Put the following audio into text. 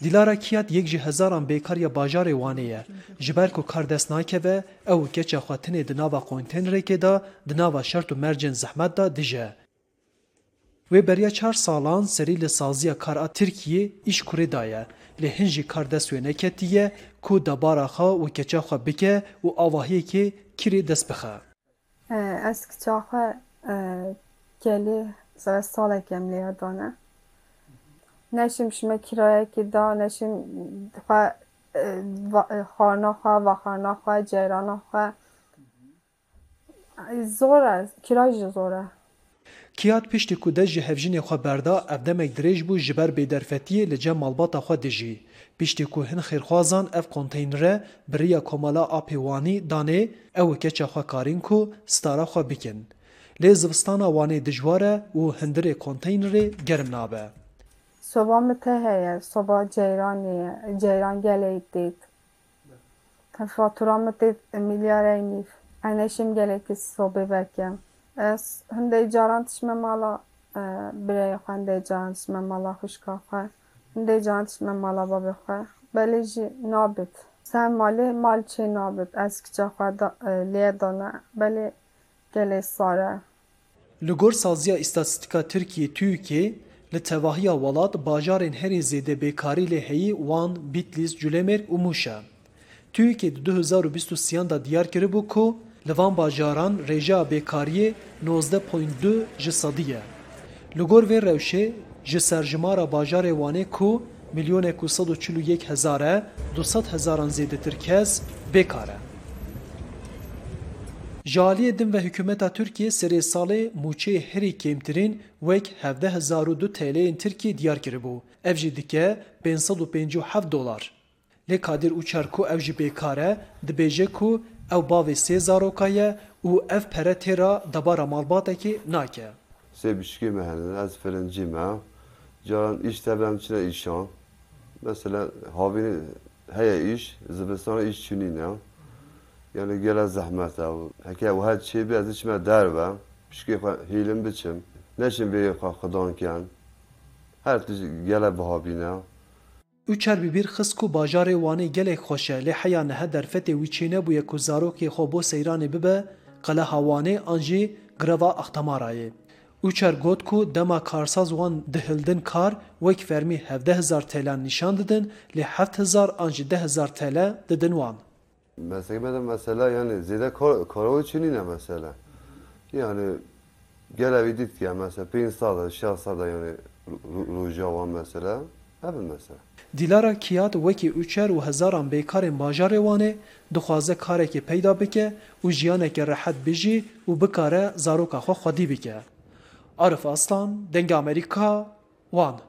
دیلارا کیات یک جی هزاران بیکاری باجار وانیه جبر کو کار دست ناکه او کچا خواتنه د ناوا قونتن رکی دا د ناوا شرط و مرجن زحمت دا دیجه و بریا چهار سالان سری لسازی کارا ترکیه ایش کوری دایه لهنجی کار دست و نکتیه کو دبارا خوا و کچا خوا بکه و آواهیه که کری دست بخه از کچا خوا کلی سال سالکم لیادانه نشیم شما کرایه دا نشیم خواه خانه خواه و خانه خواه جیران خواه زور است. کرایه زوره کیات پشت کوده جه هفجین خو بردا افدمک دریج بو جبر به درفتی لجه مالبات خو دجی پشت کو هن خیرخوازان اف کنتینر بریا کومالا اپیوانی دانه او کچ خو کارین کو ستاره خو بکن. لیزوستانا وانه دجواره و هندره کنتینر گرم نابه. E konteynerê germ nabe. Soba me te heye, soba ceyranê ye, ceyran gelê dît. Fatura me tê milyarê nîv. Ez neşim gelekî sobê vekem. Ez hindê caran tişme mala birayê xwe, hindê caran tişme mala xwişka xwe, hindê caran tişme mala xwe. Belê jî nabit. Ser malê mal çê nabit. Ez kiça xwe lê dane, belê gelê sar e. Li gor saziya îstatîstika Tirkiyê TÜİKê li tevahiya welat bajarên herî zêde bêkarî lê heyî Wan, Bitlis, Culemêrg û Mûş e. TÜİKê di 2023 da diyar kiribû ku li van bajaran rêjeya bêkariyê 19.2 ji sedî ye. Li gor vê rewşê ji serjimara bajarê Wanê ku milyonek û sed û çil û yek hezar e, du sed hezaran zêdetir kes bêkar e. Ji aliyê din ve hikûmeta Tirkiye serê salê mûçeyê herî kêmtirîn wek hevdeh hezar û du TL'yên Tirkiye diyar kiribû. Ev jî dike pênc sed û pêncî û heft dolar. Lê Kadir Uçer ku ev jî bêkar e, dibêje ku ew bavê sê zaroka ye û ev pere têra debara malbatekê nake. Sê bişkî me hene, ez firincî me. Caran iş te benim çile işan. Mesela havînê heye iş, zivistana iş çûnîne. Yani gele zehmet ev. Heke ew her bê ez içime derve. Pişkê xwe hîlim biçim. Neçin bê xwe xidanken. Her tişt gele bihabîne. Uçer bi bir xist ku bajarê Wanê gelek xweş e lê heya nihe derfetê wî çê nebûye ku zarokê xwe bo seyranê bibe qeleha Wanê an jî gireva Axtamarayê. Uçer got ku dema karsaz wan dihildin kar wek fermî hevdeh hezar TL nîşan didin lê heft hezar an jî deh hezar TL didin wan. Mesela de mesela yani zede karavu çinine mesela. Yani gelevi dit ya mesela pin sada şahsada yani rujavan mesela. Evet mesela. Dilara Kiyat wekî uçer û hezaran bêkarên bajarê Wanê dixwaze karekê peyda bike û jiyaneke rehet bijî û bikare zaroka xwe xwedî bike. Arif Aslan, Deng Amerika, Wan